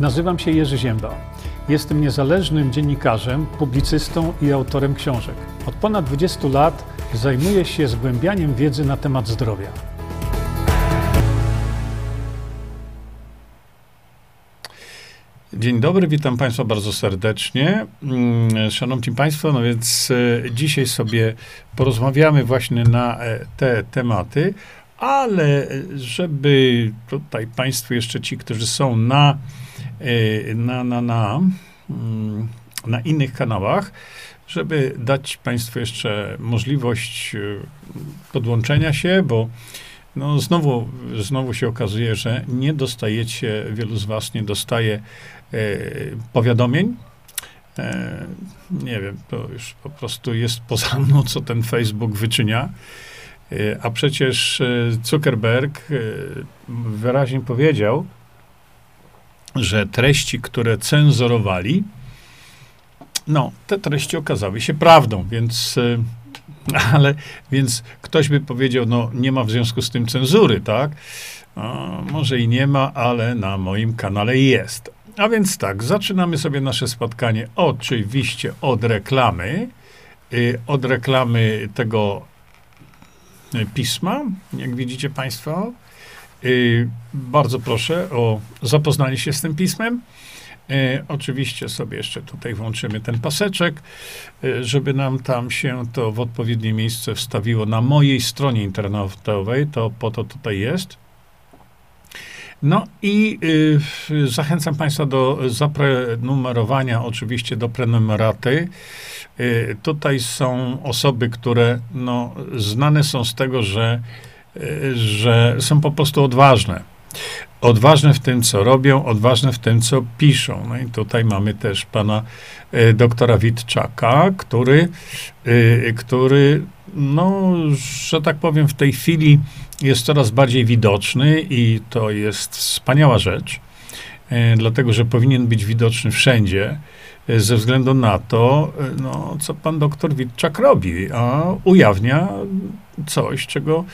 Nazywam się Jerzy Ziemba. Jestem niezależnym dziennikarzem, publicystą i autorem książek. Od ponad 20 lat zajmuję się zgłębianiem wiedzy na temat zdrowia. Dzień dobry, witam Państwa bardzo serdecznie. Mm, Szanowni Państwo, no więc e, dzisiaj sobie porozmawiamy właśnie na e, te tematy, ale żeby tutaj Państwu jeszcze ci, którzy są na, e, na, na, na, mm, na innych kanałach, żeby dać Państwu jeszcze możliwość podłączenia się, bo no znowu, znowu się okazuje, że nie dostajecie, wielu z Was nie dostaje e, powiadomień. E, nie wiem, to już po prostu jest poza mną, co ten Facebook wyczynia. A przecież Zuckerberg wyraźnie powiedział, że treści, które cenzurowali, no, te treści okazały się prawdą, więc ale więc ktoś by powiedział, no nie ma w związku z tym cenzury, tak? Może i nie ma, ale na moim kanale jest. A więc tak, zaczynamy sobie nasze spotkanie oczywiście od reklamy, y, od reklamy tego y, pisma, jak widzicie Państwo. Y, bardzo proszę o zapoznanie się z tym pismem. E, oczywiście sobie jeszcze tutaj włączymy ten paseczek, e, żeby nam tam się to w odpowiednie miejsce wstawiło na mojej stronie internetowej, to po to tutaj jest. No i y, zachęcam Państwa do zaprenumerowania, oczywiście do prenumeraty. Y, tutaj są osoby, które no, znane są z tego, że, y, że są po prostu odważne odważne w tym, co robią, odważne w tym, co piszą. No i tutaj mamy też pana y, doktora Witczaka, który, y, który, no, że tak powiem, w tej chwili jest coraz bardziej widoczny i to jest wspaniała rzecz, y, dlatego że powinien być widoczny wszędzie ze względu na to, no, co pan doktor Witczak robi, a ujawnia coś, czego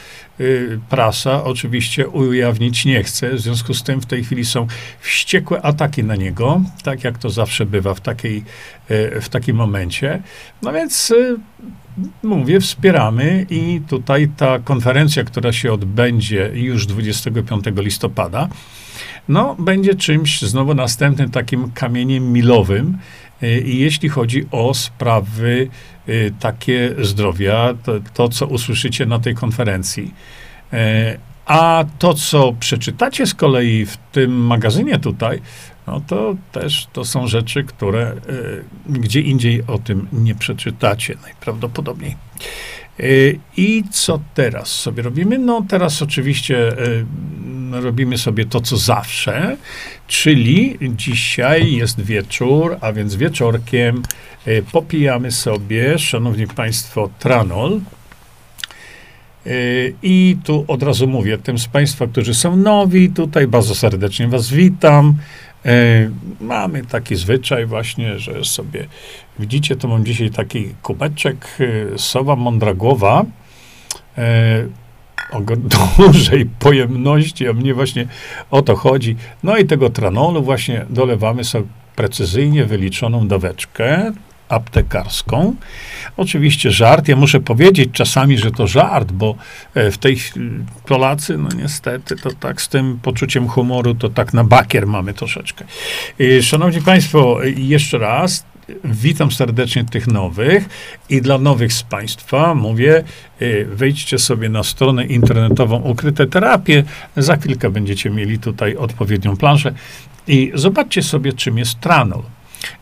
y, prasa oczywiście ujawnić nie chce. W związku z tym w tej chwili są wściekłe ataki na niego, tak jak to zawsze bywa w, takiej, y, w takim momencie. No więc y, mówię, wspieramy i tutaj ta konferencja, która się odbędzie już 25 listopada, no, będzie czymś znowu następnym takim kamieniem milowym, I jeśli chodzi o sprawy y, takie zdrowia, to, to co usłyszycie na tej konferencji. Y, a to, co przeczytacie z kolei w tym magazynie tutaj, no to też to są rzeczy, które gdzie indziej o tym nie przeczytacie najprawdopodobniej. I co teraz sobie robimy? No teraz oczywiście robimy sobie to, co zawsze, czyli dzisiaj jest wieczór, a więc wieczorkiem e, popijamy sobie, szanowni państwo, tranol. I tu od razu mówię, tym z Państwa, którzy są nowi, tutaj bardzo serdecznie Was witam. Mamy taki zwyczaj właśnie, że sobie, widzicie, to mam dzisiaj taki kubeczek Sowa Mądra Głowa o dużej pojemności, a mnie właśnie o to chodzi. No i tego tranolu właśnie dolewamy sobie precyzyjnie wyliczoną daweczkę aptekarską. Oczywiście żart. Ja muszę powiedzieć czasami, że to żart, bo e, w tej Polacy, no niestety, to tak z tym poczuciem humoru, to tak na bakier mamy troszeczkę. Szanowni Państwo, jeszcze raz, Witam serdecznie tych nowych i dla nowych z Państwa mówię, y, wejdźcie sobie na stronę internetową Ukryte Terapie. Za chwilkę będziecie mieli tutaj odpowiednią planszę i zobaczcie sobie, czym jest tranol.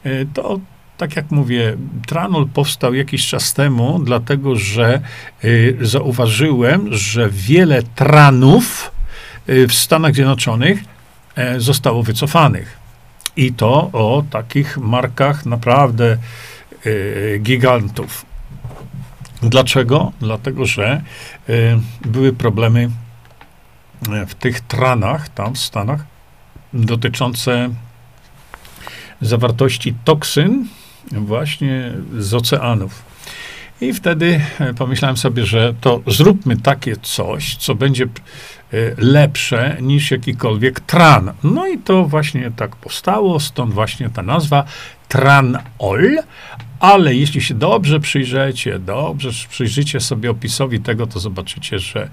Y, to tak jak mówię, tranol powstał jakiś czas temu, dlatego że y, zauważyłem, że wiele tranów w Stanach Zjednoczonych zostało wycofanych. I to o takich markach naprawdę y, gigantów. Dlaczego? Dlatego, że y, były problemy e, w tych tranach tam w Stanach dotyczące zawartości toksyn właśnie z oceanów. I wtedy e, pomyślałem sobie, że to zróbmy takie coś, co będzie e, lepsze niż jakikolwiek tran. No i to właśnie tak powstało, stąd właśnie ta nazwa tranol, ale jeśli się dobrze przyjrzycie, dobrze przyjrzycie sobie opisowi tego, to zobaczycie, że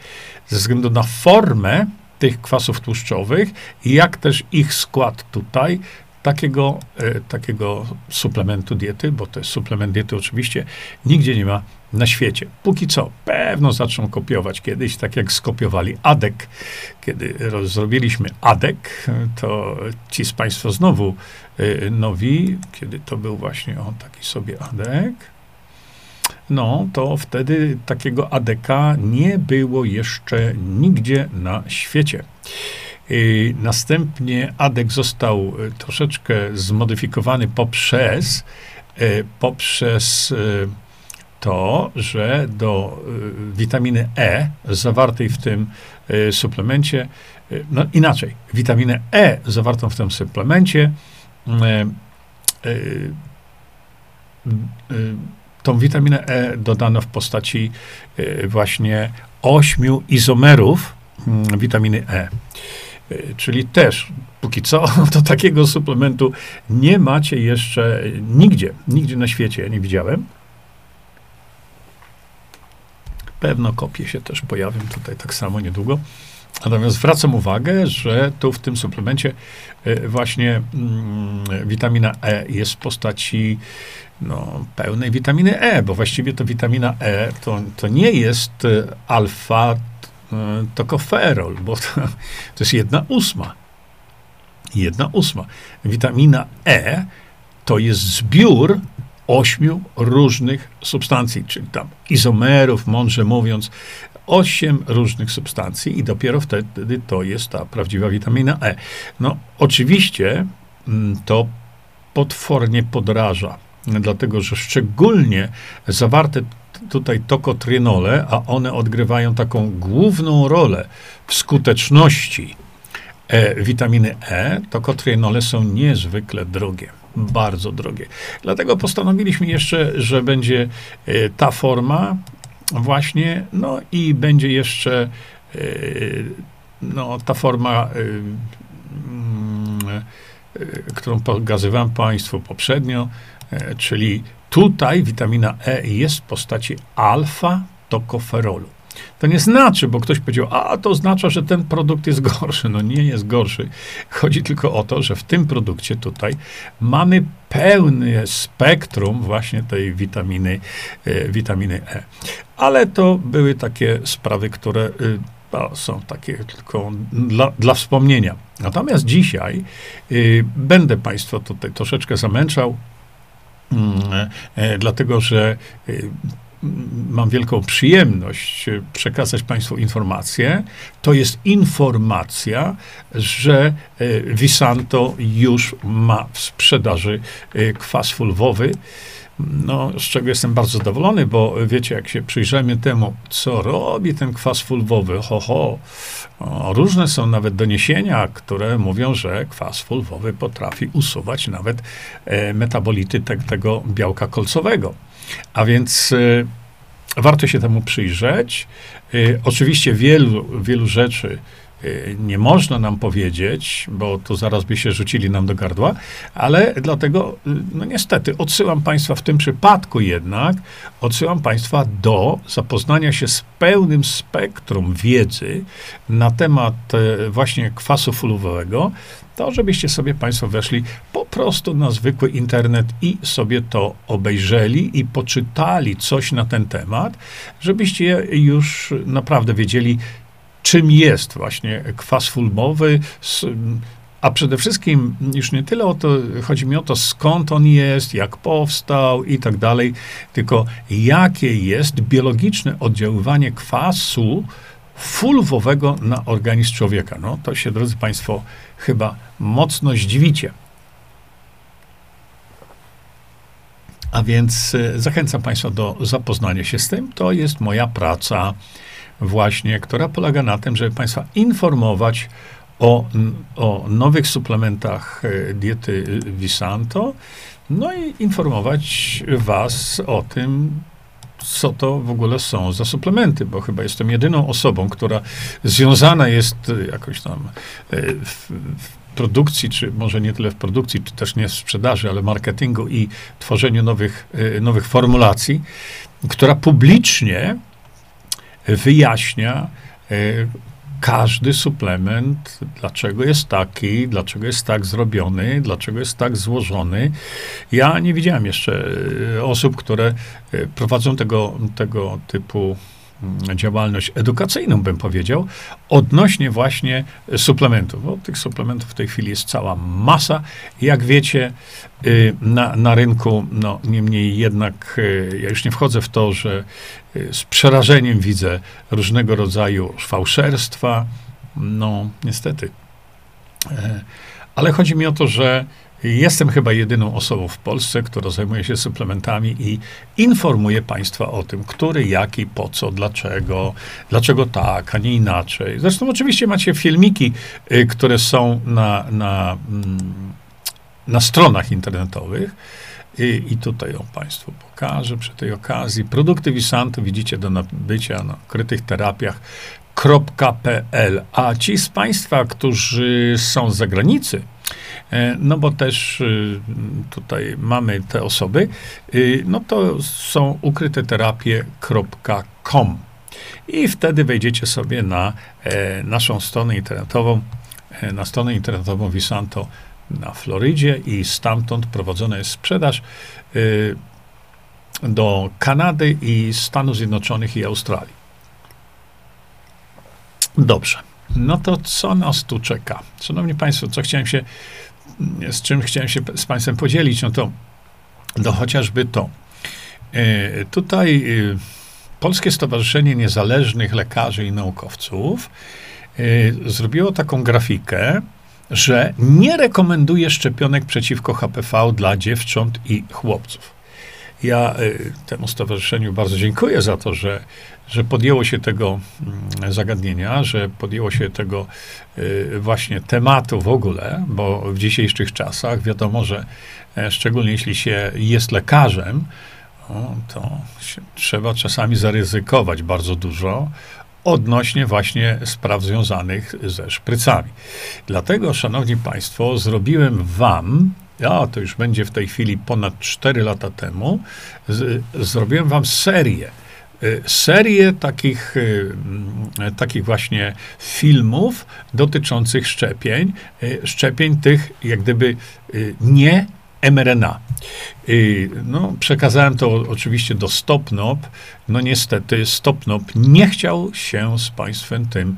ze względu na formę tych kwasów tłuszczowych, jak też ich skład tutaj, takiego, e, takiego suplementu diety, bo to jest suplement diety oczywiście, nigdzie nie ma na świecie. Póki co, pewno zaczną kopiować kiedyś, tak jak skopiowali ADEK. Kiedy zrobiliśmy ADEK, to ci z Państwa znowu e, nowi, kiedy to był właśnie on taki sobie ADEK, no to wtedy takiego ADK nie było jeszcze nigdzie na świecie. Następnie ADEK został e, troszeczkę zmodyfikowany poprzez, e, poprzez to, że do witaminy E zawartej w tym suplemencie, no inaczej, witaminę E zawartą w tym suplemencie, tą witaminę E dodano w postaci właśnie ośmiu izomerów mm, witaminy E. Y, czyli też póki co to takiego suplementu nie macie jeszcze nigdzie, nigdzie na świecie, nie widziałem. Pewno kopie się też pojawią tutaj tak samo niedługo. Natomiast zwracam uwagę, że tu w tym suplemencie y, właśnie mm, witamina E jest w postaci no, pełnej witaminy E, bo właściwie to witamina E to, to nie jest y, alfa tokoferol, bo to, to jest jedna ósma. Jedna ósma. Witamina E to jest zbiór ośmiu różnych substancji, czyli tam izomerów, mądrze mówiąc, osiem różnych substancji i dopiero wtedy to jest ta prawdziwa witamina E. No, oczywiście mm, to potwornie podraża, dlatego że szczególnie zawarte tutaj tokotrynole, a one odgrywają taką główną rolę w skuteczności e, witaminy E, tokotrynole są niezwykle drogie. Bardzo drogie. Dlatego postanowiliśmy jeszcze, że będzie e, ta forma właśnie, no i będzie jeszcze e, no, ta forma, e, mm, e, którą pokazywałem Państwu poprzednio, e, czyli Tutaj witamina E jest w postaci alfa-tokoferolu. To nie znaczy, bo ktoś powiedział, a to oznacza, że ten produkt jest gorszy. No nie jest gorszy. Chodzi tylko o to, że w tym produkcie tutaj mamy pełne spektrum właśnie tej witaminy, e, witaminy E. Ale to były takie sprawy, które e, są takie tylko dla, dla wspomnienia. Natomiast dzisiaj e, będę Państwa tutaj troszeczkę zamęczał dlatego że e, mam wielką przyjemność przekazać Państwu informację. To jest informacja, że e, Visanto już ma w sprzedaży kwas fulwowy no, z czego jestem bardzo zadowolony, bo wiecie, jak się przyjrzymy temu, co robi ten kwas fulwowy, ho, ho, różne są nawet doniesienia, które mówią, że kwas fulwowy potrafi usuwać nawet e, metabolity te, tego białka kolcowego. A więc e, warto się temu przyjrzeć. E, oczywiście wielu, wielu rzeczy nie można nam powiedzieć, bo to zaraz by się rzucili nam do gardła, ale dlatego, y, no niestety, odsyłam Państwa w tym przypadku jednak, odsyłam Państwa do zapoznania się z pełnym spektrum wiedzy na temat y, właśnie kwasu fulowego, to żebyście sobie Państwo weszli po prostu na zwykły internet i sobie to obejrzeli i poczytali coś na ten temat, żebyście już naprawdę wiedzieli, czym jest właśnie kwas fulmowy, a przede wszystkim już nie tyle o to, chodzi mi o to, skąd on jest, jak powstał i tak dalej, tylko jakie jest biologiczne oddziaływanie kwasu fulwowego na organizm człowieka. No to się, drodzy Państwo, chyba mocno zdziwicie. A więc e, zachęcam Państwa do zapoznania się z tym. To jest moja praca właśnie, która polega na tym, żeby Państwa informować o, o nowych suplementach e, diety Visanto, no i informować Was o tym, co to w ogóle są za suplementy, bo chyba jestem jedyną osobą, która związana jest e, jakoś tam e, w, w produkcji, czy może nie tyle w produkcji, czy też nie w sprzedaży, ale marketingu i tworzeniu nowych, nowych formulacji, która publicznie wyjaśnia każdy suplement, dlaczego jest taki, dlaczego jest tak zrobiony, dlaczego jest tak złożony. Ja nie widziałem jeszcze e, osób, które e, prowadzą tego, tego typu mm, działalność edukacyjną, bym powiedział, odnośnie właśnie suplementów. Bo tych suplementów w tej chwili jest cała masa. Jak wiecie, na, na rynku, no niemniej jednak, ja już nie wchodzę w to, że z przerażeniem widzę różnego rodzaju fałszerstwa. No, niestety. E, ale chodzi mi o to, że Jestem chyba jedyną osobą w Polsce, która zajmuje się suplementami i informuje Państwa o tym, który, jaki, po co, dlaczego, dlaczego tak, a nie inaczej. Zresztą oczywiście macie filmiki, y, które są na, na, mm, na stronach internetowych. I, I tutaj ją Państwu pokażę przy tej okazji. Produkty Visanto widzicie do nabycia na krytych terapiach.pl. A ci z Państwa, którzy są z zagranicy, E, no bo też y, tutaj mamy te osoby, y, no to są ukryte terapie.com i wtedy wejdziecie sobie na e, naszą stronę internetową, e, na stronę internetową Visanto na Florydzie i stamtąd prowadzona jest sprzedaż y, do Kanady i Stanów Zjednoczonych i Australii. Dobrze. No to co nas tu czeka? Szanowni Państwo, co chciałem się z czym chciałem się z Państwem podzielić, no to, to chociażby to. E, tutaj e, Polskie Stowarzyszenie Niezależnych Lekarzy i Naukowców zrobiło taką grafikę, że nie rekomenduje szczepionek przeciwko HPV dla dziewcząt i chłopców. Ja temu stowarzyszeniu bardzo dziękuję za to, że że podjęło się tego mm, zagadnienia, że podjęło się tego y, właśnie tematu w ogóle, bo w dzisiejszych czasach wiadomo, że e, szczególnie jeśli się jest lekarzem, to trzeba czasami zaryzykować bardzo dużo odnośnie właśnie spraw związanych ze szprycami. Dlatego, szanowni państwo, zrobiłem wam ja, to już będzie w tej chwili ponad 4 lata temu, z, zrobiłem wam serię Y, serię takich, y, mm, takich właśnie filmów dotyczących szczepień, y, szczepień tych jak gdyby nie mRNA. No, przekazałem to oczywiście do Stopnop. No niestety Stopnop nie chciał się z Państwem tym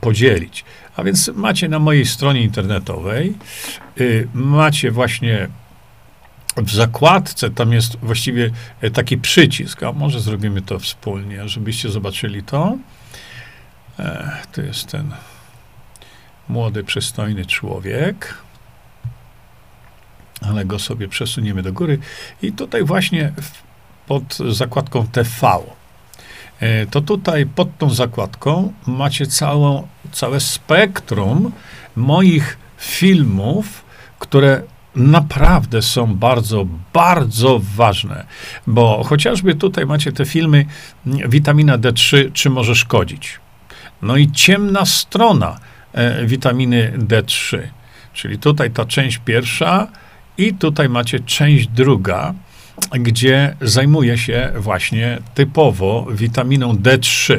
podzielić. A więc macie na mojej stronie internetowej, macie właśnie w zakładce tam jest właściwie e, taki przycisk, a może zrobimy to wspólnie, żebyście zobaczyli to. E, to jest ten młody, przystojny człowiek, ale go sobie przesuniemy do góry. I tutaj właśnie pod zakładką TV, e, to tutaj pod tą zakładką macie całą, całe spektrum moich filmów, które naprawdę są bardzo, bardzo ważne, bo chociażby tutaj macie te filmy witamina D3, czy może szkodzić. No i ciemna strona e, witaminy D3, czyli tutaj ta część pierwsza i tutaj macie część druga, gdzie zajmuje się właśnie typowo witaminą D3,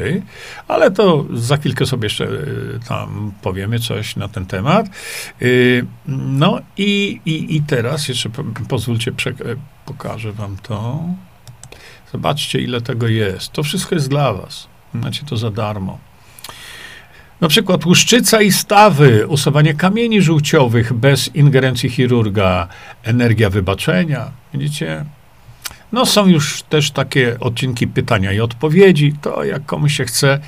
ale to za chwilkę sobie jeszcze y, tam powiemy coś na ten temat. Y, no i, i, i teraz jeszcze pozwólcie, pokażę wam to. Zobaczcie, ile tego jest. To wszystko jest dla was. Macie to za darmo. Na przykład łuszczyca i stawy, usuwanie kamieni żółciowych bez ingerencji chirurga, energia wybaczenia. Widzicie? No są już też takie odcinki pytania i odpowiedzi. To jak komuś się chce,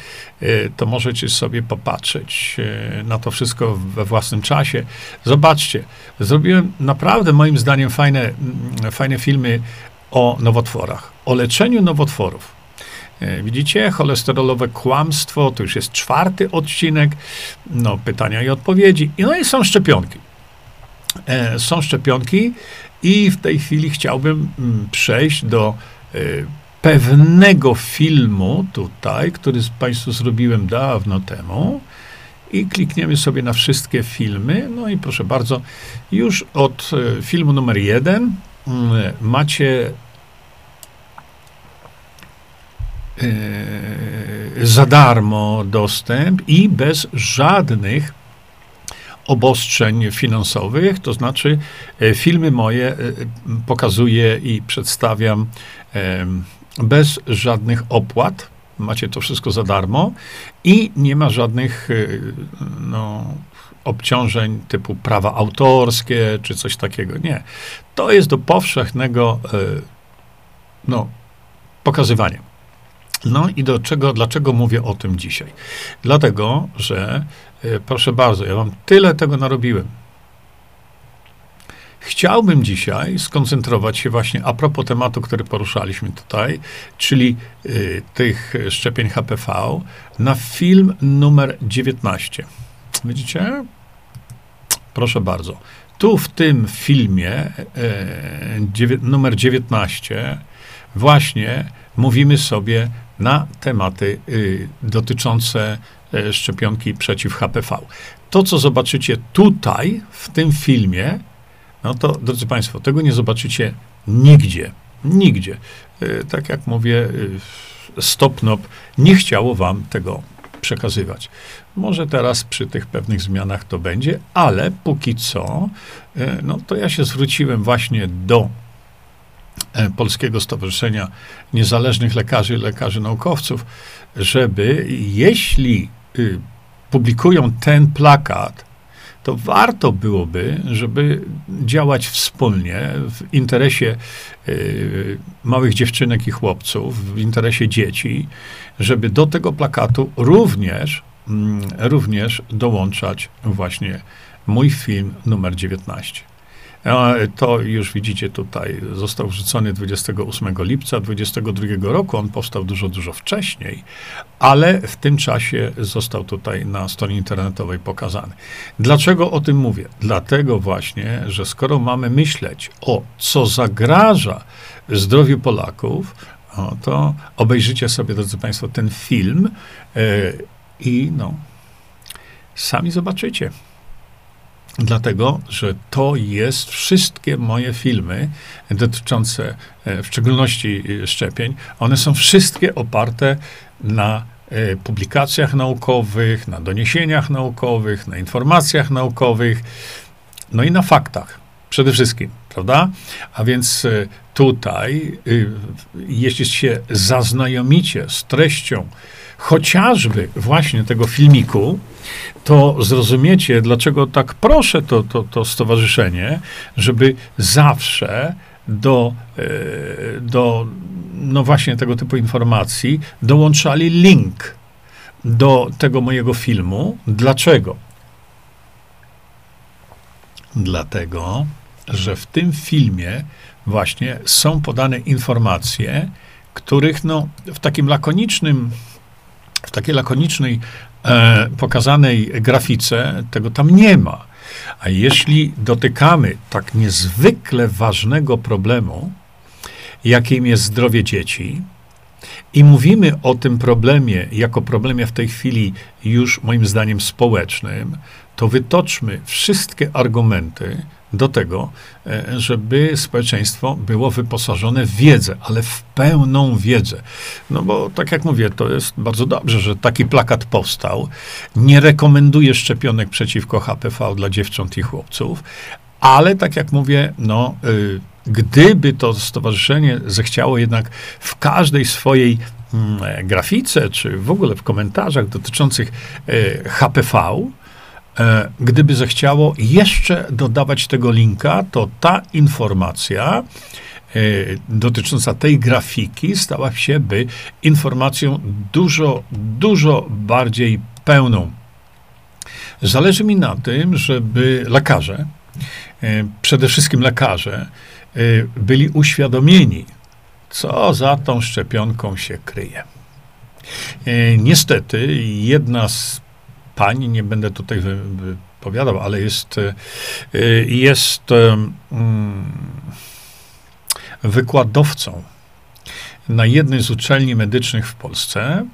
y, to możecie sobie popatrzeć y, na to wszystko we własnym czasie. Zobaczcie, zrobiłem naprawdę moim zdaniem fajne, mm, fajne filmy o nowotworach, o leczeniu nowotworów. Y, widzicie, cholesterolowe kłamstwo, to już jest czwarty odcinek, no, pytania i odpowiedzi. No i są szczepionki. E, są szczepionki, i w tej chwili chciałbym mm, przejść do y, pewnego filmu tutaj, który Państwu zrobiłem dawno temu. I klikniemy sobie na wszystkie filmy. No i proszę bardzo, już od e, filmu numer jeden mm, macie e, za darmo dostęp i bez żadnych obostrzeń finansowych, to znaczy e, filmy moje pokazuję i przedstawiam bez żadnych opłat. Macie to wszystko za darmo i nie ma żadnych no, obciążeń typu prawa autorskie czy coś takiego. Nie. To jest do powszechnego no, pokazywania. No i do czego, dlaczego mówię o tym dzisiaj? Dlatego, że y, proszę bardzo, ja wam tyle tego narobiłem. Chciałbym dzisiaj skoncentrować się właśnie a propos tematu, który poruszaliśmy tutaj, czyli y, tych szczepień HPV, na film numer 19. Widzicie? Proszę bardzo. Tu w tym filmie y, numer 19 właśnie mówimy sobie na tematy y, dotyczące y, szczepionki przeciw HPV. To, co zobaczycie tutaj w tym filmie, no to, drodzy Państwo, tego nie zobaczycie nigdzie. Nigdzie. E, tak jak mówię, e, Stopnop nie chciało Wam tego przekazywać. Może teraz przy tych pewnych zmianach to będzie, ale póki co, e, no to ja się zwróciłem właśnie do Polskiego Stowarzyszenia Niezależnych Lekarzy, Lekarzy Naukowców, żeby jeśli y, publikują ten plakat, to warto byłoby, żeby działać wspólnie w interesie y, małych dziewczynek i chłopców, w interesie dzieci, żeby do tego plakatu również, mm, również dołączać właśnie mój film numer 19. To już widzicie tutaj, został wrzucony 28 lipca 2022 roku. On powstał dużo, dużo wcześniej, ale w tym czasie został tutaj na stronie internetowej pokazany. Dlaczego o tym mówię? Dlatego właśnie, że skoro mamy myśleć o co zagraża zdrowiu Polaków, no to obejrzycie sobie, drodzy Państwo, ten film yy, i no, sami zobaczycie. Dlatego, że to jest wszystkie moje filmy dotyczące e, w szczególności e, szczepień, one są wszystkie oparte na e, publikacjach naukowych, na doniesieniach naukowych, na informacjach naukowych, no i na faktach przede wszystkim, prawda? A więc tutaj, jeśli się zaznajomicie z treścią chociażby właśnie tego filmiku, to zrozumiecie, dlaczego tak proszę to, to, to stowarzyszenie, żeby zawsze do, e, do no właśnie tego typu informacji dołączali link do tego mojego filmu. Dlaczego? Dlatego, że w tym filmie właśnie są podane informacje, których no, w takim lakonicznym, w takiej lakonicznej e, pokazanej grafice tego tam nie ma. A jeśli dotykamy tak niezwykle ważnego problemu, jakim jest zdrowie dzieci, i mówimy o tym problemie jako problemie w tej chwili już moim zdaniem społecznym, to wytoczmy wszystkie argumenty, do tego, e, żeby społeczeństwo było wyposażone w wiedzę, ale w pełną wiedzę. No bo tak jak mówię, to jest bardzo dobrze, że taki plakat powstał. Nie rekomenduje szczepionek przeciwko HPV dla dziewcząt i chłopców, ale tak jak mówię, no, y, gdyby to stowarzyszenie zechciało jednak w każdej swojej mm, grafice, czy w ogóle w komentarzach dotyczących y, HPV, E, gdyby zechciało jeszcze dodawać tego linka, to ta informacja e, dotycząca tej grafiki stała się by informacją dużo, dużo bardziej pełną. Zależy mi na tym, żeby lekarze, e, przede wszystkim lekarze, byli uświadomieni, co za tą szczepionką się kryje. Niestety, jedna z pani, nie będę tutaj wypowiadał, ale jest, e, jest mm, wykładowcą na jednej z uczelni medycznych w Polsce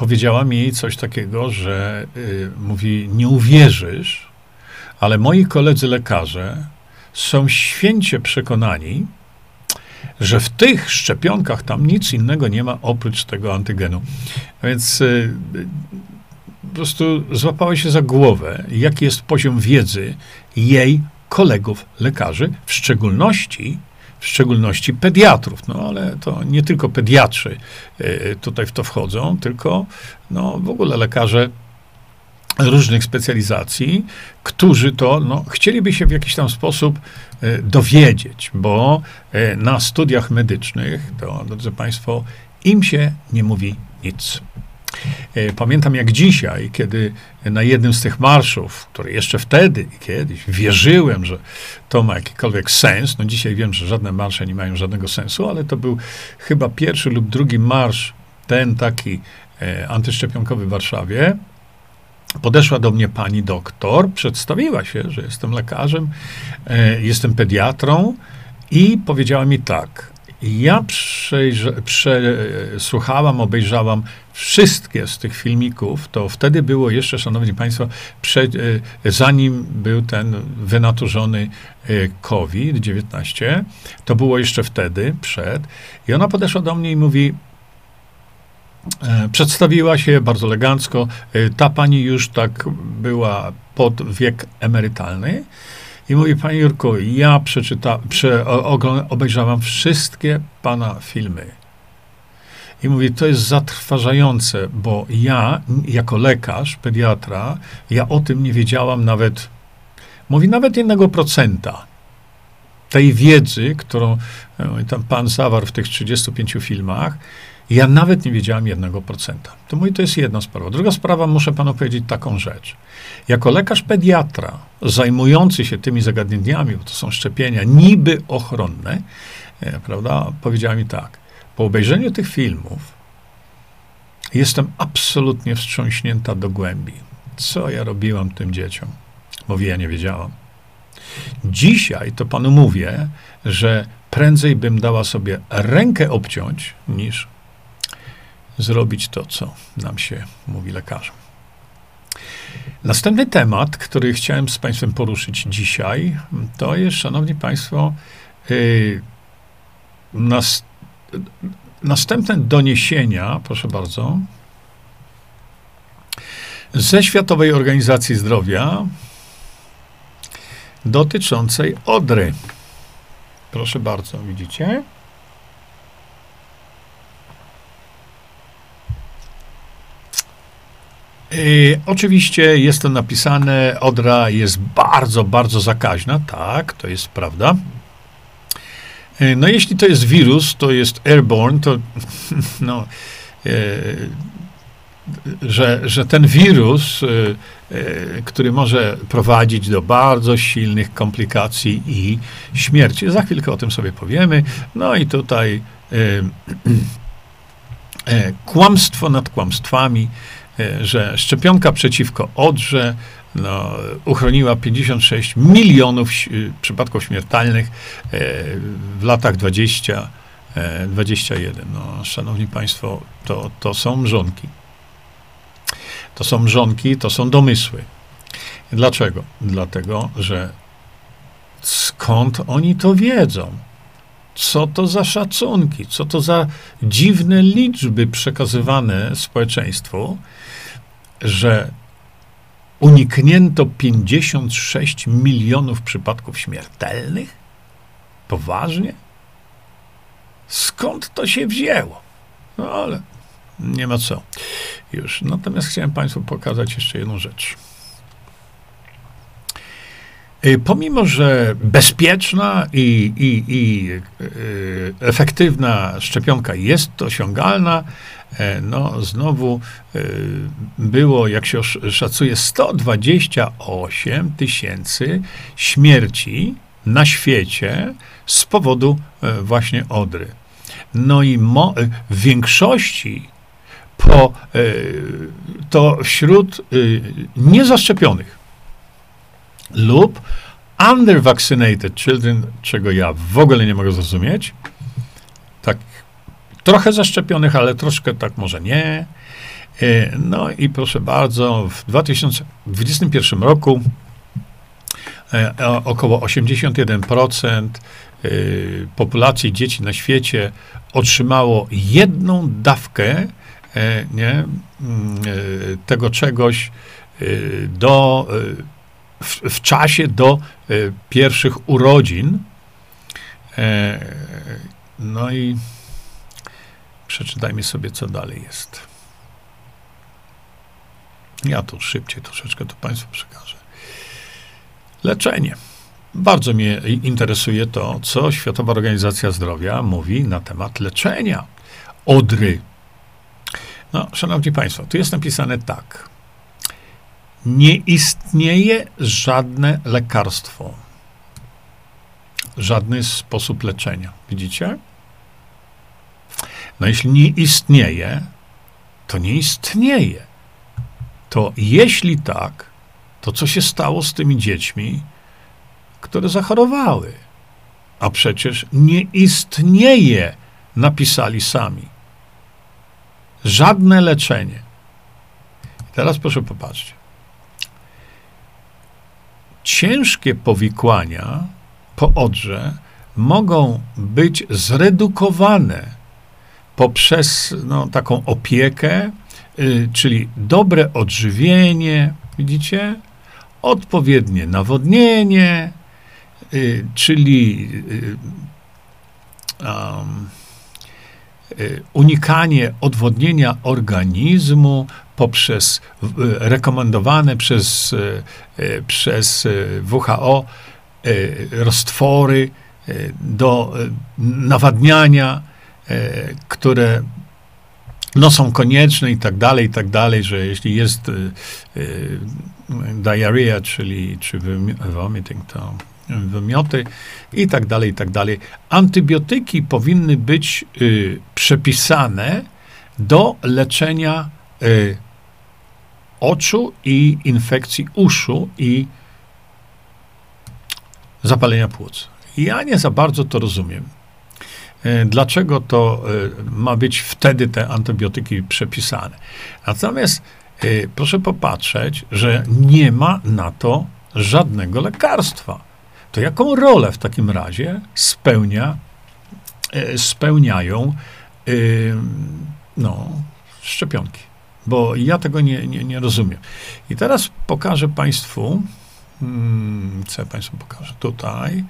powiedziała mi coś takiego, że y, mówi, nie uwierzysz, ale moi koledzy lekarze są święcie przekonani, że w tych szczepionkach tam nic innego nie ma oprócz tego antygenu. Więc y, po prostu złapała się za głowę, jaki jest poziom wiedzy jej kolegów lekarzy, w szczególności w szczególności pediatrów, no ale to nie tylko pediatrzy y, tutaj w to wchodzą, tylko no, w ogóle lekarze różnych specjalizacji, którzy to no, chcieliby się w jakiś tam sposób y, dowiedzieć, bo y, na studiach medycznych, to drodzy Państwo, im się nie mówi nic. E, pamiętam jak dzisiaj, kiedy na jednym z tych marszów, który jeszcze wtedy i kiedyś wierzyłem, że to ma jakikolwiek sens, no dzisiaj wiem, że żadne marsze nie mają żadnego sensu, ale to był chyba pierwszy lub drugi marsz, ten taki e, antyszczepionkowy w Warszawie, Podeszła do mnie pani doktor, przedstawiła się, że jestem lekarzem, e, jestem pediatrą i powiedziała mi tak. Ja przesłuchałam, obejrzałam wszystkie z tych filmików. To wtedy było jeszcze, szanowni państwo, przed, e, zanim był ten wynaturzony e, COVID-19, to było jeszcze wtedy, przed. I ona podeszła do mnie i mówi, e, Przedstawiła się bardzo elegancko. Ta pani już tak była pod wiek emerytalny. I mówi, panie Jurku, ja przeczyta, prze, obejrzałam wszystkie pana filmy. I mówi, to jest zatrważające, bo ja, jako lekarz, pediatra, ja o tym nie wiedziałam nawet, mówi, nawet jednego procenta tej wiedzy, którą e, tam pan zawarł w tych 35 filmach, ja nawet nie wiedziałem jednego procenta. To mówi, to jest jedna sprawa. Druga sprawa, muszę panu powiedzieć taką rzecz. Jako lekarz pediatra, zajmujący się tymi zagadnieniami, bo to są szczepienia niby ochronne, e, prawda, powiedziała mi tak. Po obejrzeniu tych filmów jestem absolutnie wstrząśnięta do głębi. Co ja robiłam tym dzieciom? Mówi, ja nie wiedziałam. Dzisiaj to panu mówię, że prędzej bym dała sobie rękę obciąć, niż zrobić to, co nam się mówi lekarzom. Następny temat, który chciałem z Państwem poruszyć dzisiaj, to jest, Szanowni Państwo, yy, nas, następne doniesienia, proszę bardzo, ze Światowej Organizacji Zdrowia dotyczącej Odry. Proszę bardzo, widzicie? Y, oczywiście jest to napisane, odra jest bardzo, bardzo zakaźna, tak, to jest prawda. Y, no jeśli to jest wirus, to jest airborne, to no, y, że, że ten wirus, który może prowadzić do bardzo silnych komplikacji i śmierci. Za chwilkę o tym sobie powiemy. No i tutaj kłamstwo nad kłamstwami że szczepionka przeciwko odrze no, uchroniła 56 milionów przypadków śmiertelnych e, w latach 20, 21. E, no, szanowni Państwo, to, to są mrzonki. To są mrzonki, to są domysły. Dlaczego? Dlatego, że skąd oni to wiedzą? Co to za szacunki? Co to za dziwne liczby przekazywane społeczeństwu? że uniknięto 56 milionów przypadków śmiertelnych? Poważnie? Skąd to się wzięło? No ale nie ma co. Już. Natomiast chciałem Państwu pokazać jeszcze jedną rzecz. Y, pomimo, że bezpieczna i, i, i yy, efektywna szczepionka jest osiągalna, E, no znowu e, było, jak się szacuje, 128 tysięcy śmierci na świecie z powodu e, właśnie odry. No i mo- w większości po, to wśród niezaszczepionych lub undervaccinated children, czego ja w ogóle nie mogę zrozumieć, tak trochę zaszczepionych, ale troszkę tak może nie. E, no i proszę bardzo, w 2021 roku e, około 81% e, populacji dzieci na świecie otrzymało jedną dawkę nie, mm, tego czegoś do, w, w czasie do pierwszych urodzin. No i przeczytajmy sobie, co dalej jest. Ja tu szybciej troszeczkę to Państwu przekażę. Leczenie. Bardzo mnie interesuje to, co Światowa Organizacja Zdrowia mówi na temat leczenia odry. No, szanowni Państwo, tu jest napisane tak. Nie istnieje żadne lekarstwo, żadny sposób leczenia. Widzicie? No, jeśli nie istnieje, to nie istnieje to jeśli tak, to co się stało z tymi dziećmi, które zachorowały? A przecież nie istnieje, napisali sami. Żadne leczenie. Teraz proszę popatrzcie. Ciężkie powikłania po odrze mogą być zredukowane poprzez no, taką opiekę, Y, czyli dobre odżywienie, widzicie? Odpowiednie nawodnienie, y, czyli um, unikanie odwodnienia organizmu poprzez rekomendowane przez, przez WHO roztwory do nawadniania, które no są konieczne i tak dalej, i tak dalej, że jeśli jest y, y, diarrhea, czyli czy vomiting, to wymioty i tak dalej, i tak dalej. Antybiotyki powinny być y, przepisane do leczenia y, oczu i infekcji uszu i zapalenia płuc. Ja nie za bardzo to rozumiem. E, dlaczego to e, ma być wtedy te antybiotyki przepisane? Natomiast e, proszę popatrzeć, że nie ma na to żadnego lekarstwa. To jaką rolę w takim razie spełnia, spełniają no, szczepionki? Bo ja tego nie, nie, nie rozumiem. I teraz pokażę Państwu, hmm, co ja Państwu pokażę tutaj.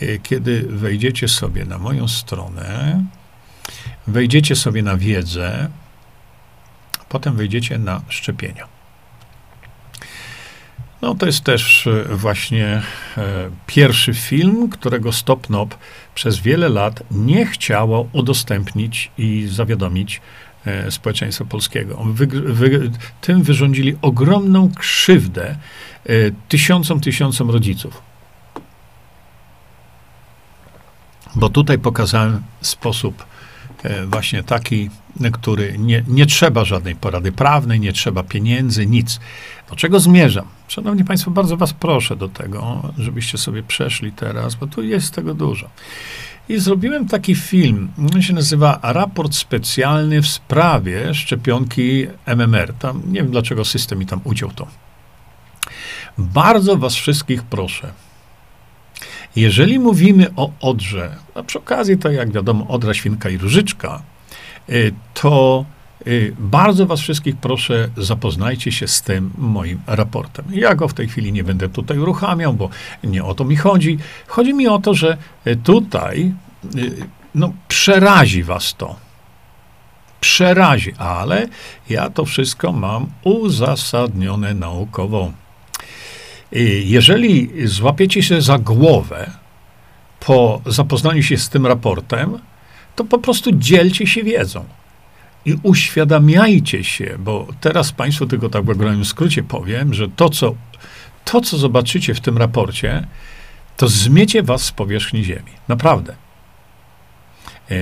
E, kiedy wejdziecie sobie na moją stronę, wejdziecie sobie na wiedzę, potem wejdziecie na szczepienia. No, to jest też e, właśnie e, pierwszy film, którego Stopnop przez wiele lat nie chciało udostępnić i zawiadomić społeczeństwa polskiego. Wy, wy, tym wyrządzili ogromną krzywdę e, tysiącom, tysiącom rodziców. Bo tutaj pokazałem sposób e, właśnie taki, który nie, nie trzeba żadnej porady prawnej, nie trzeba pieniędzy, nic. Do czego zmierzam? Szanowni Państwo, bardzo Was proszę do tego, żebyście sobie przeszli teraz, bo tu jest tego dużo. I zrobiłem taki film, on się nazywa Raport Specjalny w sprawie szczepionki MMR. Tam, nie wiem dlaczego system mi tam uciął to. Bardzo Was wszystkich proszę, jeżeli mówimy o Odrze, a przy okazji to jak wiadomo Odra, Świnka i Różyczka, y, to bardzo was wszystkich proszę, zapoznajcie się z tym moim raportem. Ja go w tej chwili nie będę tutaj uruchamiał, bo nie o to mi chodzi. Chodzi mi o to, że y, tutaj no, przerazi was to. Przerazi, ale ja to wszystko mam uzasadnione naukowo. Jeżeli złapiecie się za głowę po zapoznaniu się z tym raportem, to po prostu dzielcie się wiedzą i uświadamiajcie się, bo teraz Państwu tylko tak w ogromnym skrócie powiem, że to co, to, co zobaczycie w tym raporcie, to zmiecie was z powierzchni Ziemi. Naprawdę. E,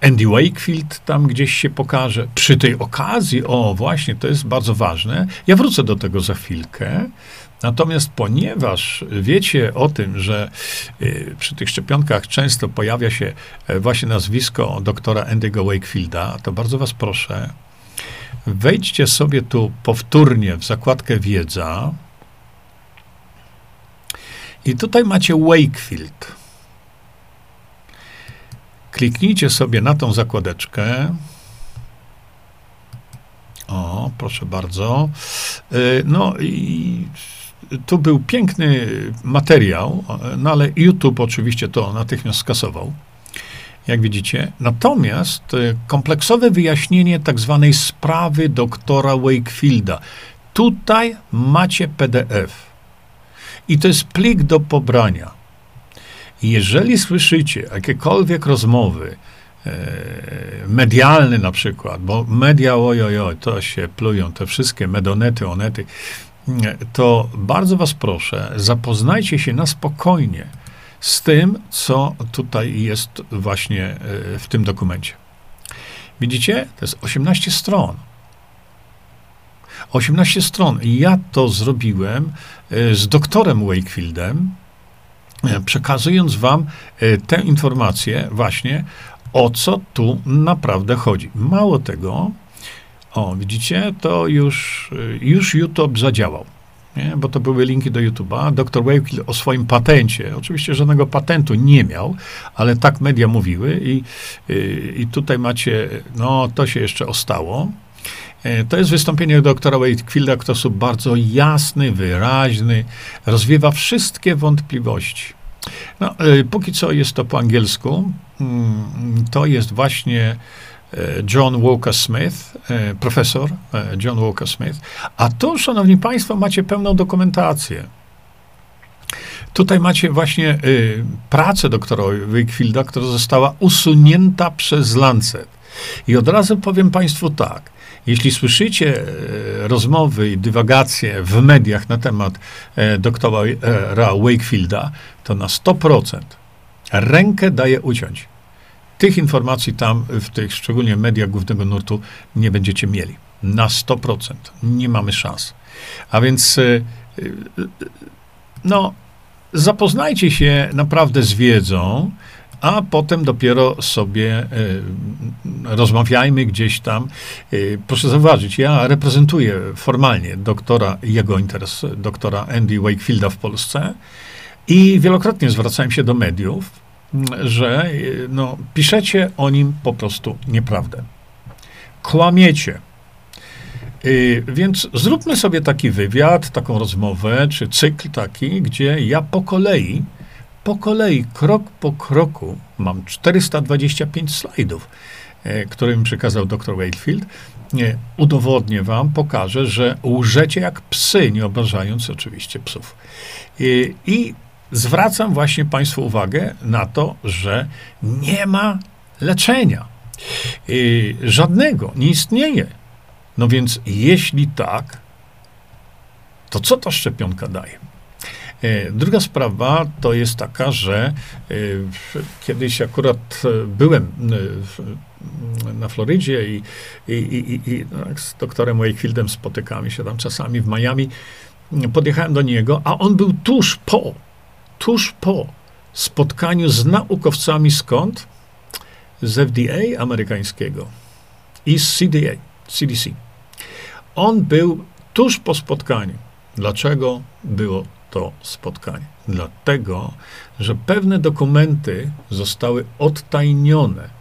Andy Wakefield tam gdzieś się pokaże. Przy tej okazji, o właśnie, to jest bardzo ważne. Ja wrócę do tego za chwilkę. Natomiast ponieważ wiecie o tym, że y, przy tych szczepionkach często pojawia się e, właśnie nazwisko doktora Andy'ego Wakefielda, to bardzo was proszę, wejdźcie sobie tu powtórnie w zakładkę wiedza i tutaj macie Wakefield. Kliknijcie sobie na tą zakładeczkę. O, proszę bardzo. Y, no i tu był piękny materiał, no ale YouTube oczywiście to natychmiast skasował, jak widzicie. Natomiast y, kompleksowe wyjaśnienie tak zwanej sprawy doktora Wakefielda. Tutaj macie PDF. I to jest plik do pobrania. Jeżeli słyszycie jakiekolwiek rozmowy, e, medialne na przykład, bo media, ojojoj, to się plują, te wszystkie medonety, onety, to bardzo was proszę, zapoznajcie się na spokojnie z tym, co tutaj jest właśnie e, w tym dokumencie. Widzicie? To jest 18 stron. 18 stron. Ja to zrobiłem e, z doktorem Wakefieldem, e, przekazując wam tę informację właśnie, o co tu naprawdę chodzi. Mało tego, o, widzicie, to już, już YouTube zadziałał. Nie? Bo to były linki do YouTube'a. Dr. Wakefield o swoim patencie, oczywiście żadnego patentu nie miał, ale tak media mówiły i, i, tutaj macie, no to się jeszcze ostało. E, to jest wystąpienie doktora Wakefielda, który jest bardzo jasny, wyraźny, rozwiewa wszystkie wątpliwości. No, e, póki co jest to po angielsku. Mm, to jest właśnie John Walker Smith, e, profesor e, John Walker Smith. A tu, szanowni państwo, macie pełną dokumentację. Tutaj macie właśnie pracę doktora Wakefielda, która została usunięta przez Lancet. I od razu powiem państwu tak. Jeśli słyszycie e, rozmowy i dywagacje w mediach na temat e, doktora e, Wakefielda, to na 100% rękę daje uciąć. Tych informacji tam, w tych szczególnie mediach głównego nurtu, nie będziecie mieli. Na 100%. Nie mamy szans. A więc, e, e, no, zapoznajcie się naprawdę z wiedzą, a potem dopiero sobie y, rozmawiajmy gdzieś tam. Proszę zauważyć, ja reprezentuję formalnie doktora, jego interes, doktora Andy Wakefielda w Polsce i wielokrotnie zwracałem się do mediów, że no, piszecie o nim po prostu nieprawdę. Kłamiecie. Yy, więc zróbmy sobie taki wywiad, taką rozmowę, czy cykl taki, gdzie ja po kolei, po kolei, krok po kroku, mam 425 slajdów, yy, które mi przekazał dr Wakefield, udowodnię wam, pokażę, że łżecie jak psy, nie obrażając oczywiście psów. I zwracam właśnie Państwu uwagę na to, że nie ma leczenia. Yy, żadnego, nie istnieje. No więc jeśli tak, to co ta szczepionka daje? Yy, druga sprawa to jest taka, że yy, kiedyś akurat byłem na Florydzie i, i, i, i no, z doktorem Wakefieldem spotykamy się tam czasami w Miami. Podjechałem do niego, a on był tuż po tuż po spotkaniu z naukowcami skąd? Z FDA amerykańskiego i z CDA, CDC. On był tuż po spotkaniu. Dlaczego było to spotkanie? Dlatego, że pewne dokumenty zostały odtajnione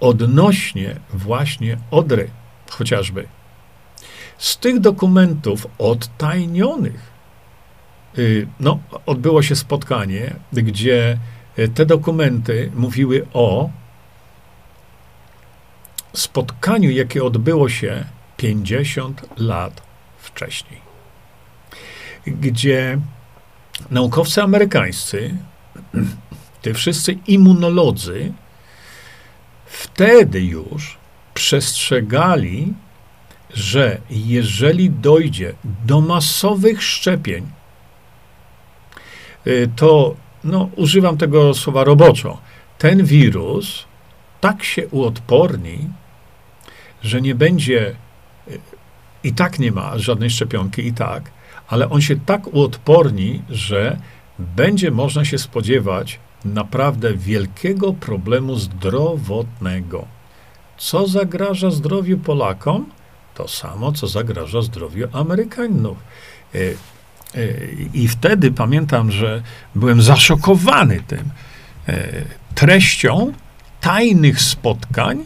odnośnie właśnie Odry, chociażby. Z tych dokumentów odtajnionych no, odbyło się spotkanie, gdzie y, te dokumenty mówiły o spotkaniu, jakie odbyło się 50 lat wcześniej, gdzie naukowcy amerykańscy, te wszyscy immunolodzy, wtedy już przestrzegali, że jeżeli dojdzie do masowych szczepień, Y, to no, używam tego słowa roboczo. Ten wirus tak się uodporni, że nie będzie, i tak nie ma żadnej szczepionki, i tak, ale on się tak uodporni, że będzie można się spodziewać naprawdę wielkiego problemu zdrowotnego. Co zagraża zdrowiu Polakom? To samo, co zagraża zdrowiu Amerykanów. E, e, I wtedy pamiętam, że byłem zaszokowany tym e, treścią tajnych spotkań,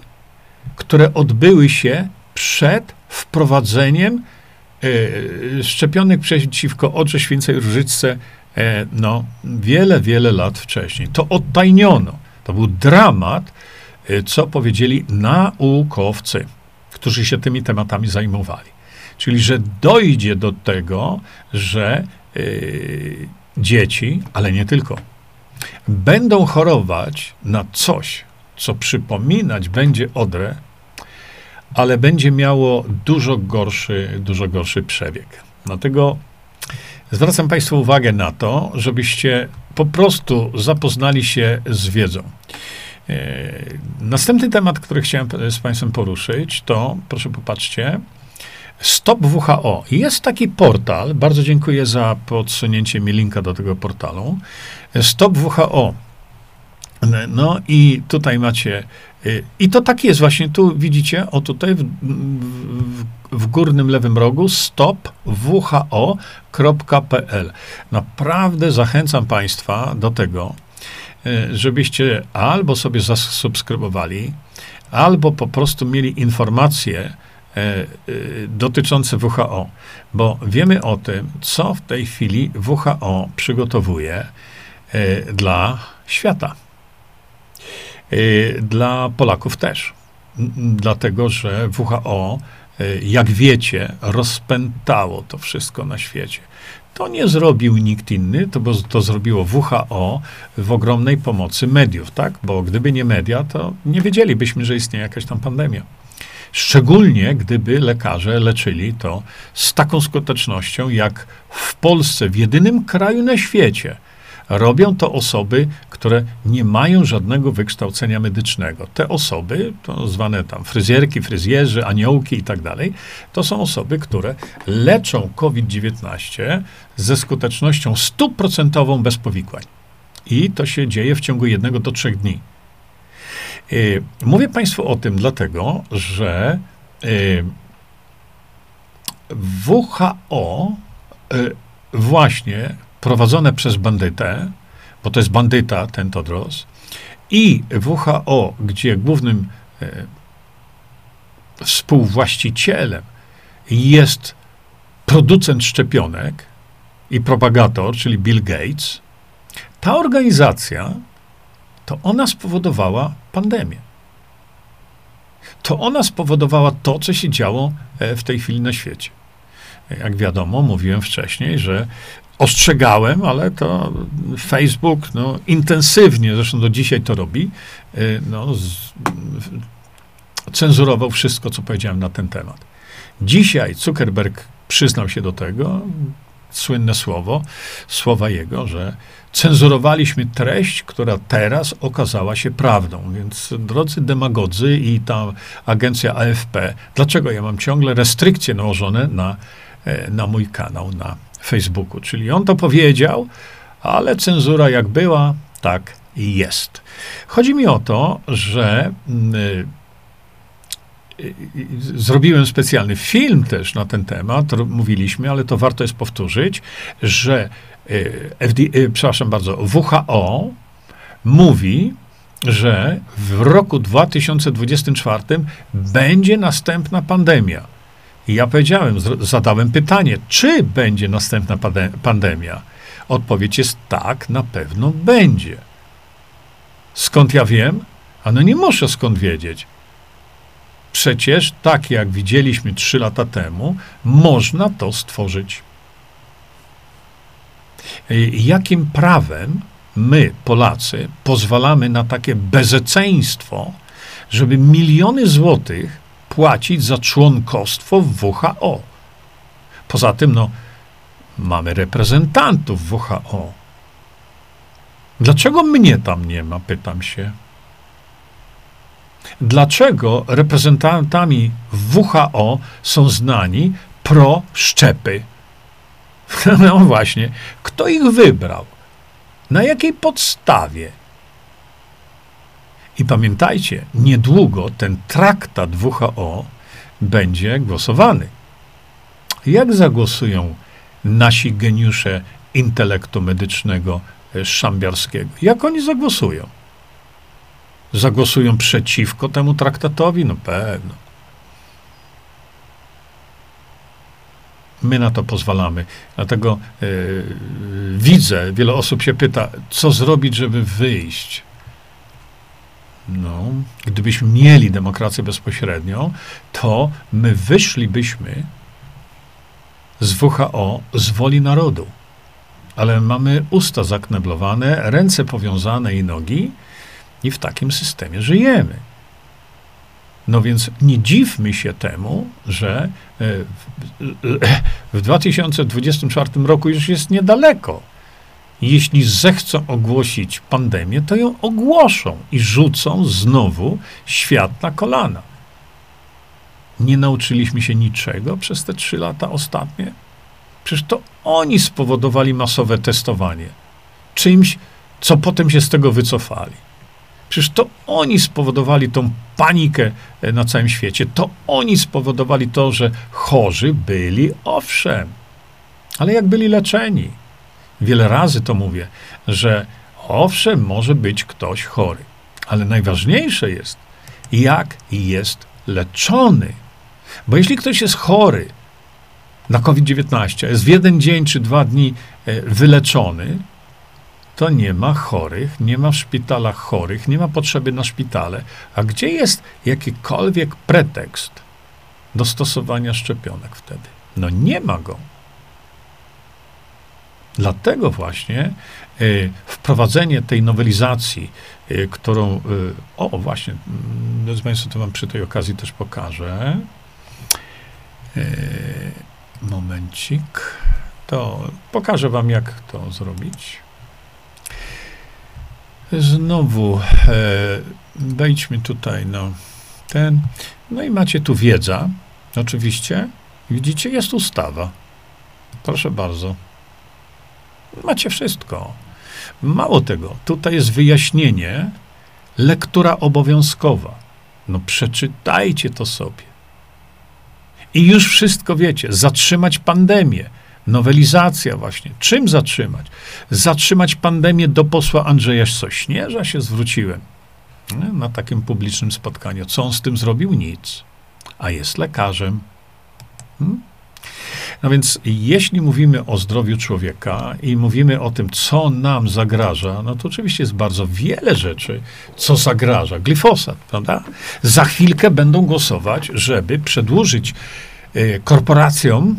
które odbyły się przed wprowadzeniem szczepionek przeciwko Odrze Święcej Różyczce no, wiele, wiele lat wcześniej. To odtajniono. To był dramat, co powiedzieli naukowcy, którzy się tymi tematami zajmowali. Czyli, że dojdzie do tego, że yy, dzieci, ale nie tylko, będą chorować na coś, co przypominać będzie odrę, ale będzie miało dużo gorszy, dużo gorszy przebieg. Dlatego zwracam Państwu uwagę na to, żebyście po prostu zapoznali się z wiedzą. E, następny temat, który chciałem z Państwem poruszyć, to proszę popatrzcie. Stop WHO. Jest taki portal, bardzo dziękuję za podsunięcie mi linka do tego portalu. Stop WHO. No i tutaj macie, y, i to tak jest właśnie, tu widzicie, o tutaj w, w, w górnym lewym rogu stopwho.pl. Naprawdę zachęcam Państwa do tego, y, żebyście albo sobie zasubskrybowali, albo po prostu mieli informacje, dotyczące WHO, bo wiemy o tym, co w tej chwili WHO przygotowuje e, dla świata. E, dla Polaków też. Dlatego, że WHO, jak wiecie, rozpętało to wszystko na świecie. To nie zrobił nikt inny, to, bo to zrobiło WHO w ogromnej pomocy mediów, tak? Bo gdyby nie media, to nie wiedzielibyśmy, że istnieje jakaś tam pandemia. Szczególnie gdyby lekarze leczyli to z taką skutecznością, jak w Polsce, w jedynym kraju na świecie. Robią to osoby, które nie mają żadnego wykształcenia medycznego. Te osoby, to zwane tam fryzjerki, fryzjerzy, aniołki i tak dalej, to są osoby, które leczą COVID-19 ze skutecznością stuprocentową bez powikłań. I to się dzieje w ciągu jednego do trzech dni. Y, mówię Państwu o tym dlatego, że y, WHO y, właśnie prowadzone przez bandytę, bo to jest bandyta, ten Todros, i WHO, gdzie głównym współwłaścicielem jest producent szczepionek i propagator, czyli Bill Gates, ta organizacja to ona spowodowała pandemię. To ona spowodowała to, co się działo e, w tej chwili na świecie. Jak wiadomo, mówiłem wcześniej, że ostrzegałem, ale to Facebook no, intensywnie, zresztą do dzisiaj to robi, e, no, z, cenzurował wszystko, co powiedziałem na ten temat. Dzisiaj Zuckerberg przyznał się do tego, słynne słowo, słowa jego, że cenzurowaliśmy treść, która teraz okazała się prawdą. Więc drodzy demagodzy i ta agencja AFP, dlaczego ja mam ciągle restrykcje nałożone na, e, na mój kanał na Facebooku? Czyli on to powiedział, ale cenzura jak była, tak i jest. Chodzi mi o to, że y, zrobiłem specjalny film też na ten temat, mówiliśmy, ale to warto jest powtórzyć, że e, FD, e, przepraszam bardzo, WHO mówi, że w roku 2024 będzie następna pandemia. I ja powiedziałem, zadałem pytanie, czy będzie następna pandemia? Odpowiedź jest tak, na pewno będzie. Skąd ja wiem? A no nie muszę skąd wiedzieć. Przecież, tak jak widzieliśmy trzy lata temu, można to stworzyć. Jakim prawem my, Polacy, pozwalamy na takie bezeceństwo, żeby miliony złotych płacić za członkostwo w WHO? Poza tym, no, mamy reprezentantów WHO. Dlaczego mnie tam nie ma, pytam się. dlaczego reprezentantami WHO są znani pro-szczepy. No właśnie, kto ich wybrał? Na jakiej podstawie? I pamiętajcie, niedługo ten traktat WHO będzie głosowany. Jak zagłosują nasi geniusze intelektu medycznego e, szambiarskiego? Jak oni zagłosują? Zagłosują przeciwko temu traktatowi? No pewno. My na to pozwalamy. Dlatego yy, widzę, wiele osób się pyta, co zrobić, żeby wyjść. No, gdybyśmy mieli demokrację bezpośrednią, to my wyszlibyśmy z WHO z woli narodu. Ale mamy usta zakneblowane, ręce powiązane i nogi, i w takim systemie żyjemy. No więc nie dziwmy się temu, że e, w 2024 roku już jest niedaleko. Jeśli zechcą ogłosić pandemię, to ją ogłoszą i rzucą znowu świat na kolana. Nie nauczyliśmy się niczego przez te trzy lata ostatnie? Przecież to oni spowodowali masowe testowanie. Czymś, co potem się z tego wycofali. Przecież to oni spowodowali tą panikę e, na całym świecie. To oni spowodowali to, że chorzy byli, owszem, ale jak byli leczeni. Wiele razy to mówię, że owszem, może być ktoś chory, ale najważniejsze jest, jak jest leczony. Bo jeśli ktoś jest chory na COVID-19, jest w jeden dzień czy dwa dni e, wyleczony, to nie ma chorych, nie ma w szpitalach chorych, nie ma potrzeby na szpitale. A gdzie jest jakikolwiek pretekst do stosowania szczepionek wtedy? No nie ma go. Dlatego właśnie y, wprowadzenie tej nowelizacji, y, którą, y, o właśnie, mm, drodzy Państwo, to Wam przy tej okazji też pokażę. Momencik. To pokażę Wam, jak to zrobić. Znowu e, wejdźmy tutaj na ten. No i macie tu wiedza. Oczywiście. Widzicie, jest ustawa. Proszę bardzo. Macie wszystko. Mało tego, tutaj jest wyjaśnienie, lektura obowiązkowa. No przeczytajcie to sobie. I już wszystko wiecie. Zatrzymać pandemię Nowelizacja właśnie. Czym zatrzymać? Zatrzymać pandemię do posła Andrzeja Sośnierza się zwróciłem na takim publicznym spotkaniu. Co on z tym zrobił? Nic. A jest lekarzem. Hmm? No więc jeśli mówimy o zdrowiu człowieka i mówimy o tym, co nam zagraża, no to oczywiście jest bardzo wiele rzeczy, co zagraża. Glifosat, prawda? Za chwilkę będą głosować, żeby przedłużyć y, korporacjom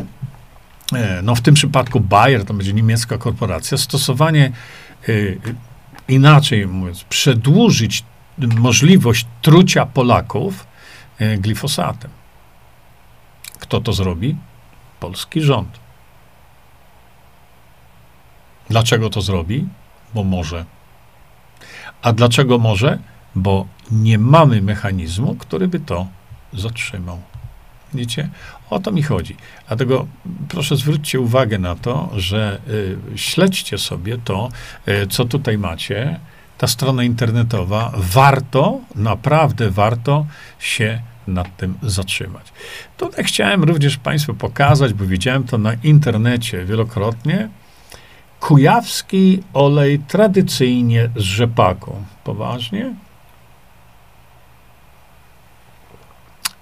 no w tym przypadku Bayer, to będzie niemiecka korporacja, stosowanie y, inaczej mówiąc, przedłużyć możliwość trucia Polaków y, glifosatem. Kto to zrobi? Polski rząd. Dlaczego to zrobi? Bo może. A dlaczego może? Bo nie mamy mechanizmu, który by to zatrzymał. Widzicie? O to mi chodzi. Dlatego proszę zwróćcie uwagę na to, że y, śledźcie sobie to, y, co tutaj macie. Ta strona internetowa, warto, naprawdę warto się nad tym zatrzymać. Tutaj chciałem również Państwu pokazać, bo widziałem to na internecie wielokrotnie. Kujawski olej tradycyjnie z rzepaką. Poważnie?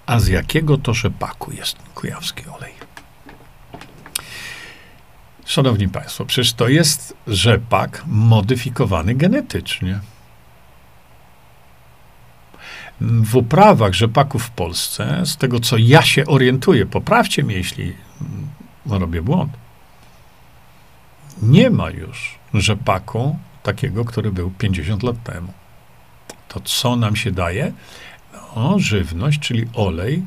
A z jakiego to rzepaku jest kujawski olej? Szanowni Państwo, przecież to jest rzepak modyfikowany genetycznie. W uprawach rzepaków w Polsce, z tego co ja się orientuję, poprawcie mnie, jeśli robię błąd, nie ma już rzepaku takiego, który był 50 lat temu. To co nam się daje? No, żywność, czyli olej,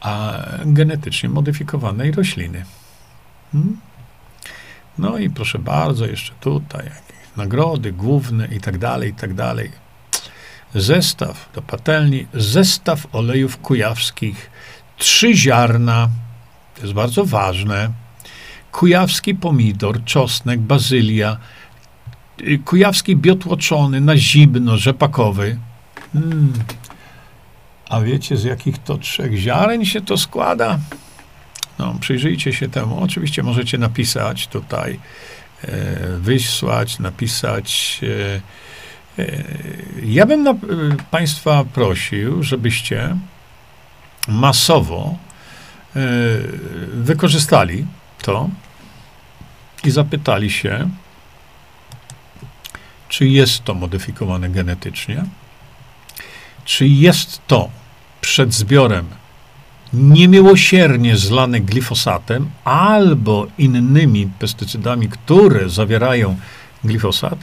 a genetycznie modyfikowanej rośliny. Hmm? No i proszę bardzo, jeszcze tutaj jakieś nagrody główne i tak dalej, i tak dalej. zestaw do patelni, zestaw olejów kujawskich, trzy ziarna, to jest bardzo ważne, kujawski pomidor, czosnek, bazylia, y, kujawski biotłoczony na zimno, rzepakowy. Mm. A wiecie, z jakich to trzech ziaren się to składa? No, przyjrzyjcie się temu. Oczywiście możecie napisać tutaj, e, wysłać, napisać. E, e, ja bym na, e, Państwa prosił, żebyście masowo e, wykorzystali to i zapytali się, czy jest to modyfikowane genetycznie, czy jest to przed zbiorem niemiłosiernie zlane glifosatem albo innymi pestycydami, które zawierają glifosat,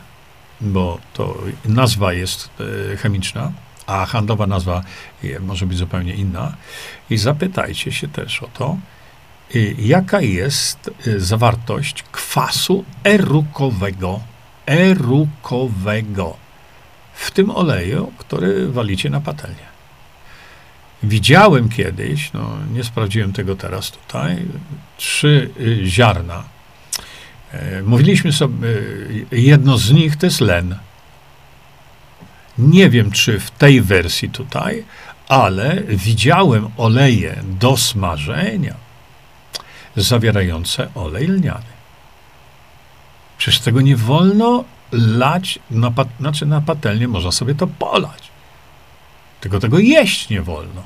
bo to nazwa jest e, chemiczna, a handlowa nazwa e, może być zupełnie inna. I zapytajcie się też o to, e, jaka jest zawartość kwasu erukowego, erukowego w tym oleju, który walicie na patelnię. Widziałem kiedyś, no nie sprawdziłem tego teraz tutaj, trzy y, ziarna. E, Mówiliśmy sobie, y, jedno z nich to jest len. Nie wiem, czy w tej wersji tutaj, ale widziałem oleje do smażenia zawierające olej lniany. Przecież tego nie wolno lać, na, znaczy na patelnię można sobie to polać. Tylko tego jeść nie wolno.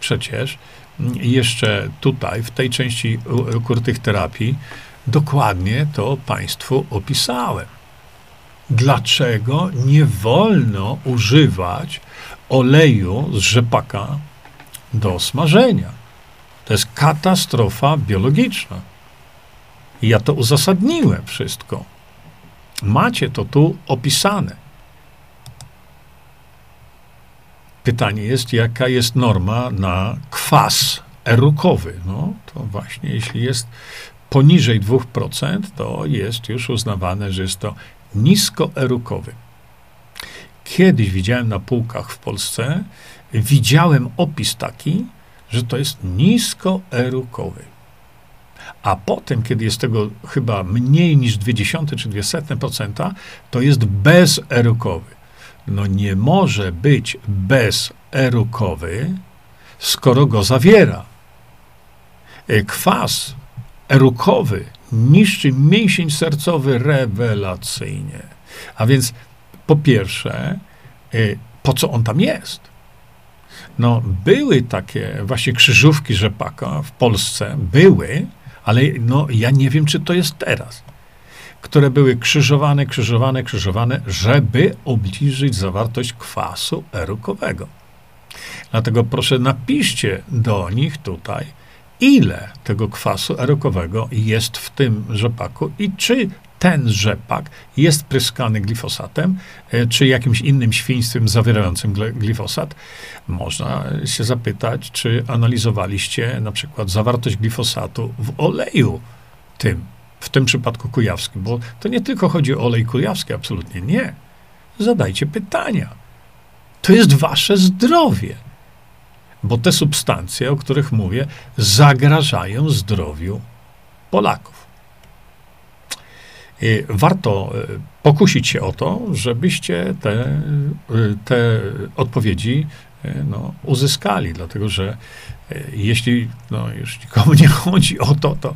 Przecież jeszcze tutaj, w tej części ukrytych terapii, dokładnie to Państwu opisałem. Dlaczego nie wolno używać oleju z rzepaka do smażenia? To jest katastrofa biologiczna. Ja to uzasadniłem wszystko. Macie to tu opisane. Pytanie jest, jaka jest norma na kwas erukowy. No, to właśnie, jeśli jest poniżej 2%, to jest już uznawane, że jest to niskoerukowy. Kiedyś widziałem na półkach w Polsce, widziałem opis taki, że to jest niskoerukowy. A potem, kiedy jest tego chyba mniej niż 0,2 czy 0,2%, to jest bezerukowy. No nie może być bezerukowy, skoro go zawiera. E, Kwas erukowy niszczy mięsień sercowy rewelacyjnie. A więc po pierwsze, e, po co on tam jest? No, były takie właśnie krzyżówki rzepaka w Polsce, były, ale no, ja nie wiem, czy to jest teraz, które były krzyżowane, krzyżowane, krzyżowane, żeby obniżyć zawartość kwasu erukowego. Dlatego proszę napiszcie do nich tutaj, ile tego kwasu erukowego jest w tym rzepaku i czy ten rzepak jest pryskany glifosatem, e, czy jakimś innym świństwem zawierającym glifosat. Można się zapytać, czy analizowaliście na przykład zawartość glifosatu w oleju tym, w tym przypadku kujawskim, bo to nie tylko chodzi o olej kujawski, absolutnie nie. Zadajcie pytania. To jest wasze zdrowie. Bo te substancje, o których mówię, zagrażają zdrowiu Polaków. I warto e, pokusić się o to, żebyście te, e, te odpowiedzi e, no, uzyskali, dlatego że jeśli no, już nikomu nie chodzi o to, to,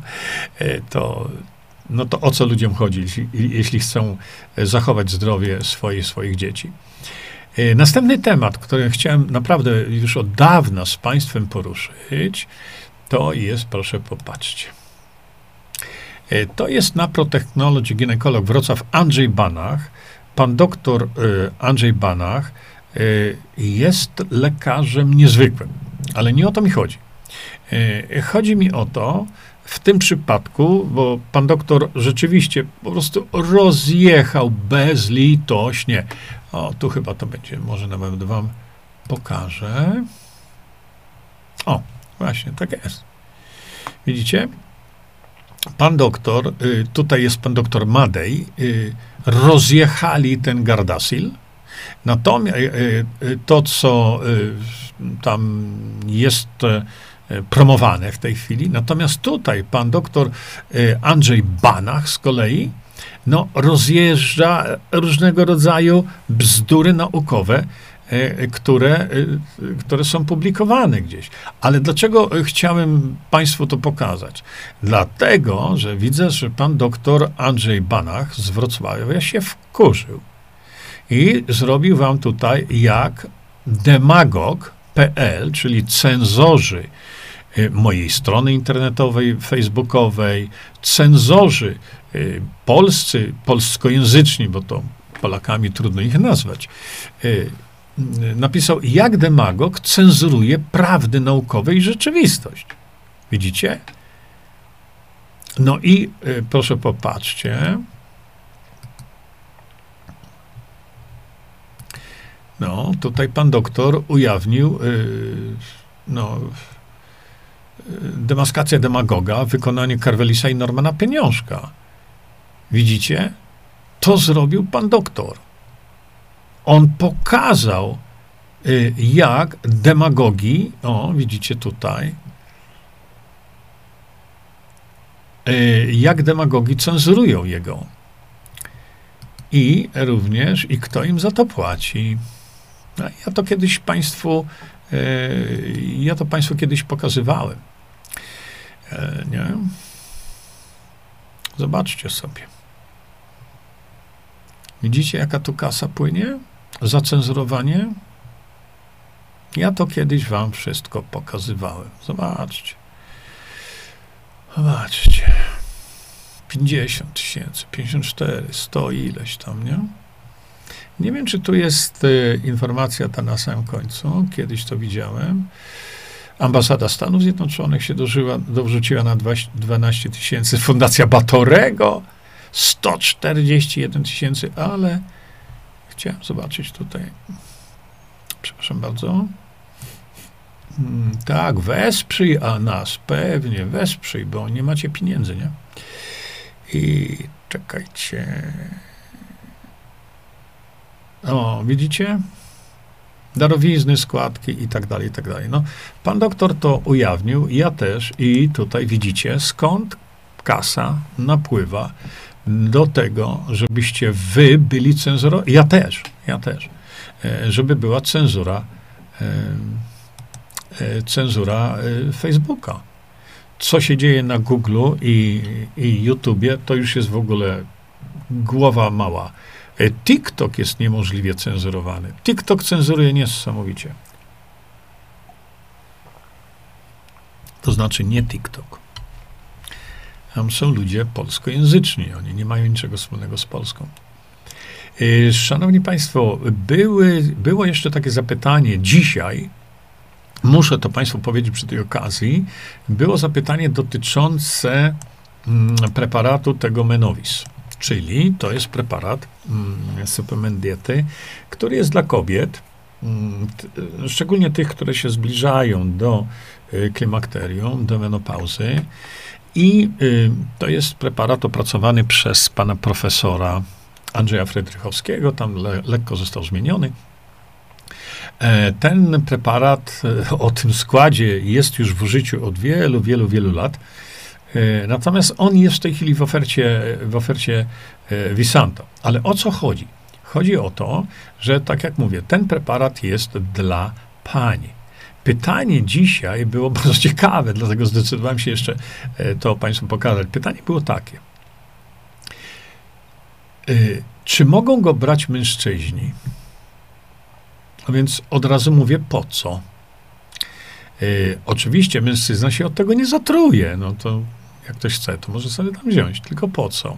to, no to o co ludziom chodzi, jeśli, jeśli chcą e, zachować zdrowie swoje, swoich dzieci. E, Następny temat, który chciałem naprawdę już od dawna z Państwem poruszyć, to jest, proszę popatrzcie. E, To jest naprotechnology ginekolog Wrocław Andrzej Banach. Pan doktor Andrzej Banach jest lekarzem niezwykłym, ale nie o to mi chodzi. Chodzi mi o to, w tym przypadku, bo pan doktor rzeczywiście po prostu rozjechał bezlitośnie. O, tu chyba to będzie, może nawet wam pokażę. O, właśnie, tak jest. Widzicie? Pan doktor, y, tutaj jest pan doktor Madej, y, rozjechali ten Gardasil Natomiast to, co tam jest promowane w tej chwili, natomiast tutaj pan doktor Andrzej Banach z kolei no, rozjeżdża różnego rodzaju bzdury naukowe, E, które, e, które są publikowane gdzieś. Ale dlaczego chciałem Państwu to pokazać? Dlatego, że widzę, że pan doktor Andrzej Banach z Wrocławia się wkurzył i zrobił wam tutaj jak demagog.pl, czyli cenzorzy e, mojej strony internetowej, facebookowej, cenzorzy polscy, polskojęzyczni, bo to Polakami trudno ich nazwać, napisał, jak demagog cenzuruje prawdy naukowe i rzeczywistość. Widzicie? No i y, proszę popatrzcie. No, tutaj pan doktor ujawnił y, no, y, demaskację demagoga, wykonanie Karwelisa i Normana Pieniążka. Widzicie? To zrobił pan doktor on pokazał, y, jak demagogii, o, widzicie tutaj, y, jak demagogii cenzurują jego. I również, i kto im za to płaci. No, ja to kiedyś Państwu, y, ja to Państwu kiedyś pokazywałem. E, nie? Zobaczcie sobie. Widzicie, jaka tu kasa płynie? zacenzurowanie? Ja to kiedyś wam wszystko pokazywałem. Zobaczcie. Zobaczcie. 50 tysięcy, 54, 100 ileś tam, nie? Nie wiem, czy tu jest y, informacja ta na samym końcu. Kiedyś to widziałem. Ambasada Stanów Zjednoczonych się dożyła, dorzuciła na 12 tysięcy. Fundacja Batorego 141 tysięcy, ale Chciałem zobaczyć tutaj. Przepraszam bardzo. Hmm, tak, wesprzyj a nas, pewnie, wesprzyj, bo nie macie pieniędzy, nie? I czekajcie. O, widzicie? Darowizny, składki i tak dalej, i tak dalej. No, pan doktor to ujawnił, ja też i tutaj widzicie, skąd kasa napływa do tego, żebyście wy byli cenzurą, ja też, ja też, e, żeby była cenzura, e, e, cenzura Facebooka. Co się dzieje na Google i, i YouTubie, to już jest w ogóle głowa mała. TikTok jest niemożliwie cenzurowany. TikTok cenzuruje niesamowicie. To znaczy nie TikTok. Tam są ludzie polskojęzyczni, oni nie mają niczego wspólnego z Polską. Y, szanowni Państwo, były, było jeszcze takie zapytanie dzisiaj, muszę to Państwu powiedzieć przy tej okazji, było zapytanie dotyczące mm, preparatu tego Menowis, czyli to jest preparat, mm, suplement diety, który jest dla kobiet, mm, szczególnie tych, które się zbliżają do y, klimakterium, do menopauzy, i y, to jest preparat opracowany przez pana profesora Andrzeja Fredrychowskiego, tam le, lekko został zmieniony. E, ten preparat e, o tym składzie jest już w użyciu od wielu, wielu, wielu lat. E, natomiast on jest w tej chwili w ofercie, w ofercie Visanto. Ale o co chodzi? Chodzi o to, że tak jak mówię, ten preparat jest dla pani. Pytanie dzisiaj było bardzo ciekawe, dlatego zdecydowałem się jeszcze e, to Państwu pokazać. Pytanie było takie. E, czy mogą go brać mężczyźni? A więc od razu mówię, po co? E, oczywiście mężczyzna się od tego nie zatruje. No to jak ktoś chce, to może sobie tam wziąć. Tylko po co?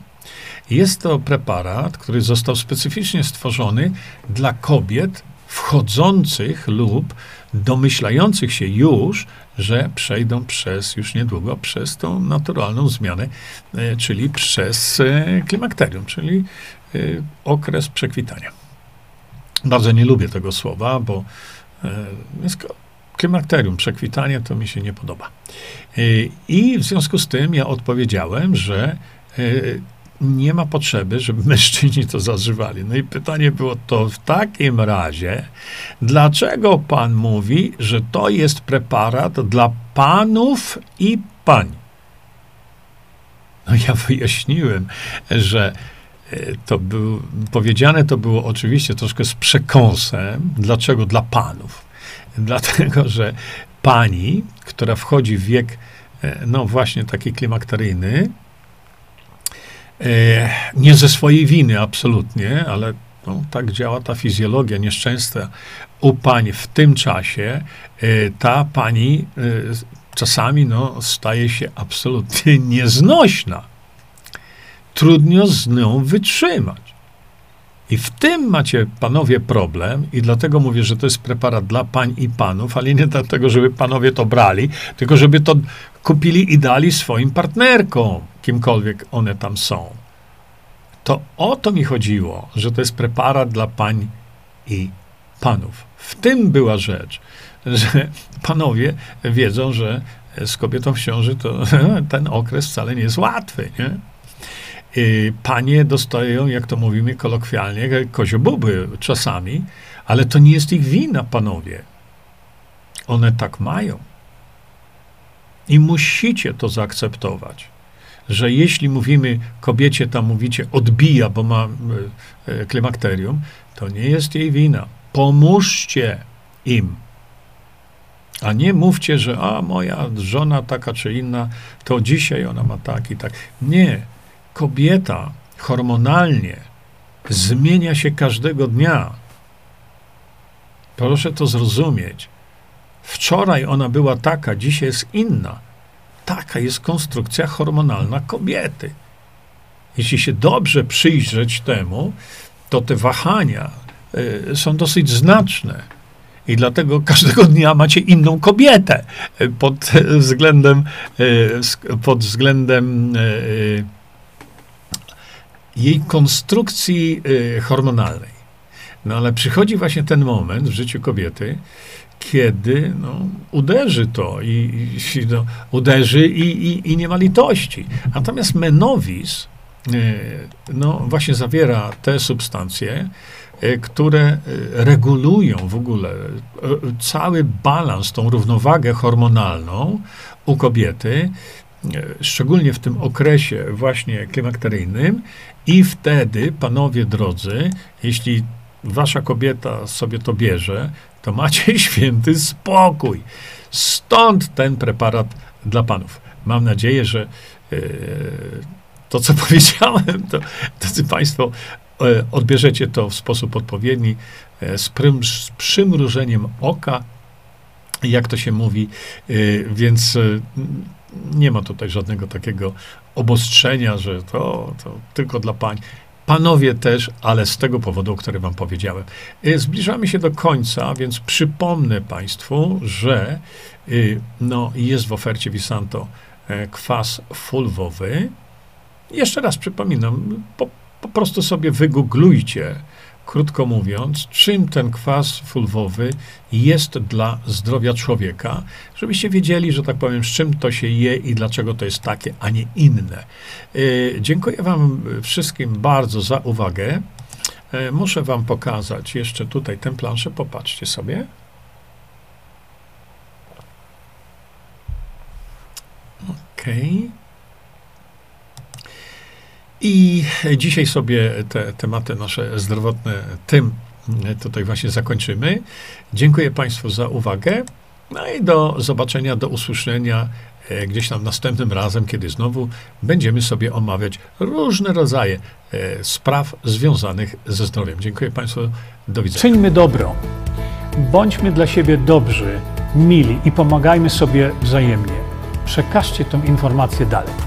Jest to preparat, który został specyficznie stworzony dla kobiet wchodzących lub domyślających się już, że przejdą przez, już niedługo, przez tą naturalną zmianę, e, czyli przez e, klimakterium, czyli e, okres przekwitania. Bardzo nie lubię tego słowa, bo jest klimakterium, przekwitanie to mi się nie podoba. I w związku z tym ja odpowiedziałem, że nie ma potrzeby, żeby mężczyźni to zażywali. No i pytanie było to w takim razie, dlaczego pan mówi, że to jest preparat dla panów i pań? No ja wyjaśniłem, że e, to był, powiedziane to było oczywiście troszkę z przekąsem. Dlaczego dla panów? Dlatego, że pani, która wchodzi w wiek, e, no właśnie taki klimakteryjny, e, nie ze swojej winy absolutnie, ale no, tak działa ta fizjologia nieszczęścia u pań w tym czasie, ta pani czasami no, staje się absolutnie nieznośna. Trudno z nią wytrzymać. I w tym macie panowie problem, i dlatego mówię, że to jest preparat dla pań i panów, ale nie dlatego, żeby panowie to brali, tylko żeby to kupili i dali swoim partnerkom, kimkolwiek one tam są. To o to mi chodziło, że to jest preparat dla pań i panów. W tym była rzecz że panowie wiedzą, że z kobietą w ciąży to ten okres wcale nie jest łatwy, nie? Panie dostają, jak to mówimy kolokwialnie, koziobuby czasami, ale to nie jest ich wina, panowie. One tak mają. I musicie to zaakceptować, że jeśli mówimy kobiecie, tam mówicie odbija, bo ma e, e, klimakterium, to nie jest jej wina. Pomóżcie im. A nie mówcie, że a moja żona taka czy inna, to dzisiaj ona ma tak i tak. Nie. Kobieta hormonalnie zmienia się każdego dnia. Proszę to zrozumieć. Wczoraj ona była taka, dzisiaj jest inna. Taka jest konstrukcja hormonalna kobiety. Jeśli się dobrze przyjrzeć temu, to te wahania y, są dosyć znaczne. I dlatego każdego dnia macie inną kobietę pod względem, e, pod względem e, jej konstrukcji e, hormonalnej. No ale przychodzi właśnie ten moment w życiu kobiety, kiedy no, uderzy to i, i no, uderzy i, i, i, nie ma litości. Natomiast menowis no, właśnie zawiera te substancje, E, które regulują w ogóle cały balans, tą równowagę hormonalną u kobiety, szczególnie w tym okresie właśnie klimakteryjnym. I wtedy, panowie drodzy, jeśli wasza kobieta sobie to bierze, to macie święty spokój. Stąd ten preparat dla panów. Mam nadzieję, że to, co powiedziałem, to, drodzy Państwo, E, odbierzecie to w sposób odpowiedni, e, z, prym, z przymrużeniem oka, jak to się mówi, e, więc nie ma tutaj żadnego takiego obostrzenia, że to, to tylko dla pań. Panowie też, ale z tego powodu, o którym wam powiedziałem. Zbliżamy się do końca, więc przypomnę Państwu, że no, jest w ofercie Visanto kwas fulwowy. Jeszcze raz przypominam, po, po prostu sobie wygooglujcie, krótko mówiąc, czym ten kwas fulwowy jest dla zdrowia człowieka, żebyście wiedzieli, że tak powiem, z czym to się je i dlaczego to jest takie, a nie inne. Yy, dziękuję Wam wszystkim bardzo za uwagę. Yy, muszę Wam pokazać jeszcze tutaj tę planszę, popatrzcie sobie. Okej. Okay. I dzisiaj sobie te tematy nasze zdrowotne tym tutaj właśnie zakończymy. Dziękuję Państwu za uwagę. No i do zobaczenia, do usłyszenia e, gdzieś tam następnym razem, kiedy znowu będziemy sobie omawiać różne rodzaje e, spraw związanych ze zdrowiem. Dziękuję Państwu. Do widzenia. Czyńmy dobro. Bądźmy dla siebie dobrzy, mili i pomagajmy sobie wzajemnie. Przekażcie tę informację dalej.